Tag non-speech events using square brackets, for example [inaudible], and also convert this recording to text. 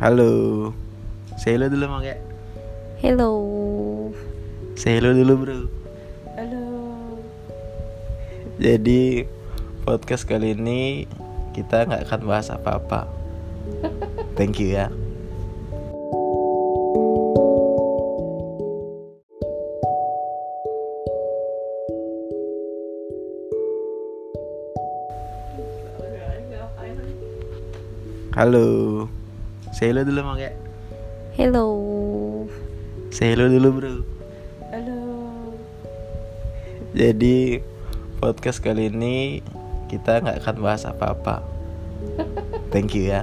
Halo. Say hello dulu mau kayak. Hello. Say hello dulu, Bro. Halo. Jadi podcast kali ini kita nggak akan bahas apa-apa. [laughs] Thank you ya. Halo. Say hello dulu mau kayak. Hello. Say hello dulu, Bro. Halo. Jadi podcast kali ini kita nggak akan bahas apa-apa. [laughs] Thank you ya.